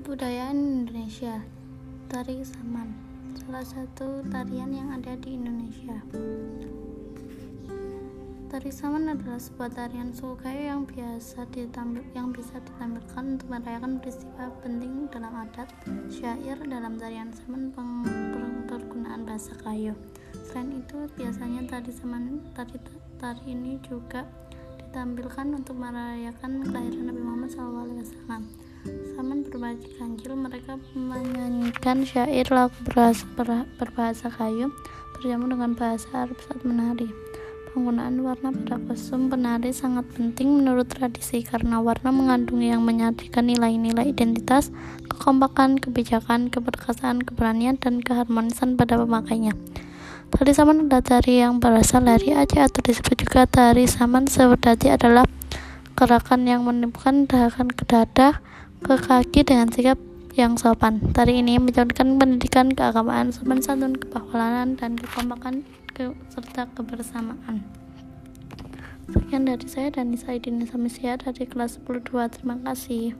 Kebudayaan Indonesia Tari Saman Salah satu tarian yang ada di Indonesia Tari Saman adalah sebuah tarian suku kayu yang biasa ditampil, yang bisa ditampilkan untuk merayakan peristiwa penting dalam adat, syair dalam tarian Saman peng, penggunaan bahasa kayu. Selain itu, biasanya tari Saman tari, tari ini juga ditampilkan untuk merayakan kelahiran Nabi Muhammad SAW. Berbaju ganjil, mereka menyanyikan syair lagu berbahasa, berbahasa kayu, berjamu dengan bahasa Arab saat menari. Penggunaan warna pada kostum penari sangat penting menurut tradisi karena warna mengandung yang menyatukan nilai-nilai identitas, kekompakan, kebijakan, keperkasaan, keberanian, dan keharmonisan pada pemakainya. Tari saman adalah tari yang berasal dari Aceh atau disebut juga tari saman seperti adalah gerakan yang menimbulkan dahakan ke dada ke kaki dengan sikap yang sopan. Tari ini mencontohkan pendidikan keagamaan, sopan santun, kepahlawanan, dan kekompakan ke, serta kebersamaan. Sekian dari saya dan Nisa Idin Samisia dari kelas 12. Terima kasih.